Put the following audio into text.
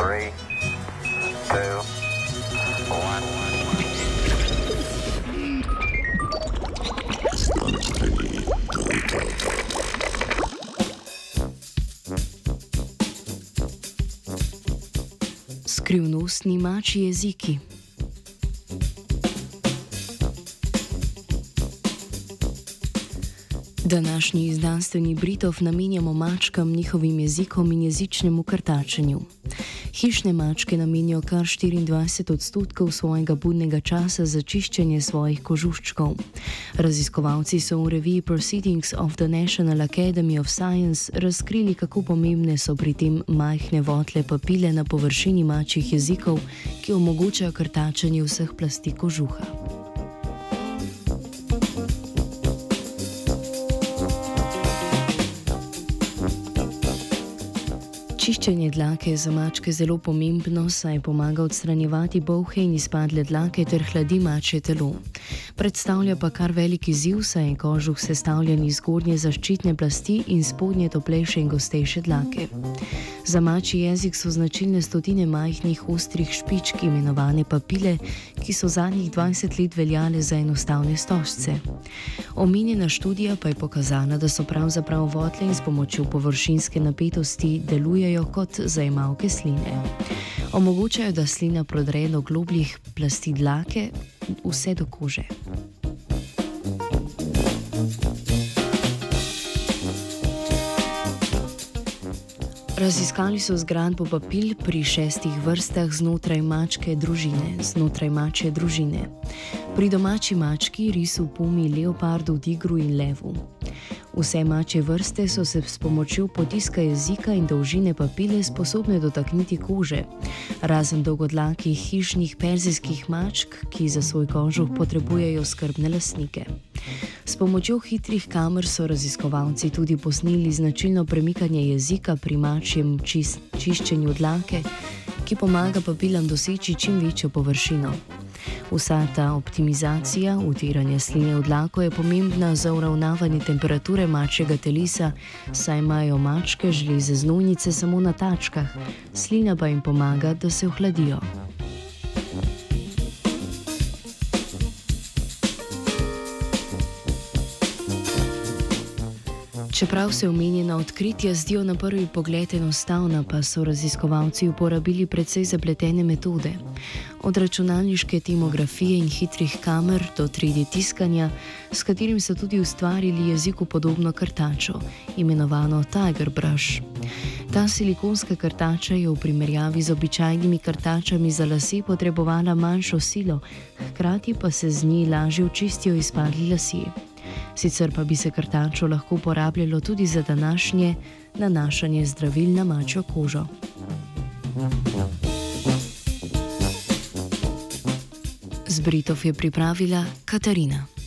Three, two. Skrivnostni mači jeziki. Današnji izdanstveni Britov namenjamo mačkam, njihovim jezikom in jezičnemu krtačenju. Hišne mačke namenijo kar 24 odstotkov svojega budnega časa za čiščenje svojih kožuščkov. Raziskovalci so v reviji Proceedings of the National Academy of Science razkrili, kako pomembne so pri tem majhne votle papile na površini mačjih jezikov, ki omogočajo krtačenje vseh plasti kožuha. Čiščenje dlake je za mačke zelo pomembno, saj pomaga odstranjevati bolhe in izpadle dlake ter hladi mačje telo. Predstavlja pa kar veliki ziv, saj je kožuh sestavljen iz zgornje zaščitne plasti in spodnje toplejše in gostejše dlake. Za mačji jezik so značilne stotine majhnih ostrih špičk, imenovane papile, ki so zadnjih 20 let veljale za enostavne stožce. Omenjena študija pa je pokazala, da so pravzaprav votle in s pomočjo površinske napetosti delujejo kot zajemalke sline. Omogočajo, da slina prodre do globljih plasti dlake vse do kože. Raziskali so zgradbo papil pri šestih vrstah znotraj mačke družine, znotraj mačje družine. Pri domači mački, risu, pumi, leopardu, tigru in levu. Vse mačje vrste so se s pomočjo potiska jezika in dolžine papile sposobne dotakniti kože, razen dolgodlakih hišnih perzijskih mačk, ki za svoj kožuh potrebujejo skrbne lasnike. S pomočjo hitrih kamer so raziskovalci tudi posneli značilno premikanje jezika pri mačjem čist, čiščenju dlake, ki pomaga papilam doseči čim večjo površino. Vsa ta optimizacija, utiranje sline v dlako je pomembna za uravnavanje temperature mačjega telesa, saj imajo mačke žleze znojnice samo na tačkah, slina pa jim pomaga, da se ohladijo. Čeprav se omenjena odkritja zdijo na prvi pogled enostavna, pa so raziskovalci uporabili precej zapletene metode. Od računalniške timografije in hitrih kamer do 3D tiskanja, s katerim so tudi ustvarili jeziku podobno krtačo, imenovano Tiger Brush. Ta silikonska krtača je v primerjavi z običajnimi krtačami za lase potrebovala manjšo silo, hkrati pa se z nji lažje očistijo izpadli lasje sicer pa bi se krtačo lahko uporabljalo tudi za današnje nanašanje zdravil na mačjo kožo. Z Britov je pripravila Katarina.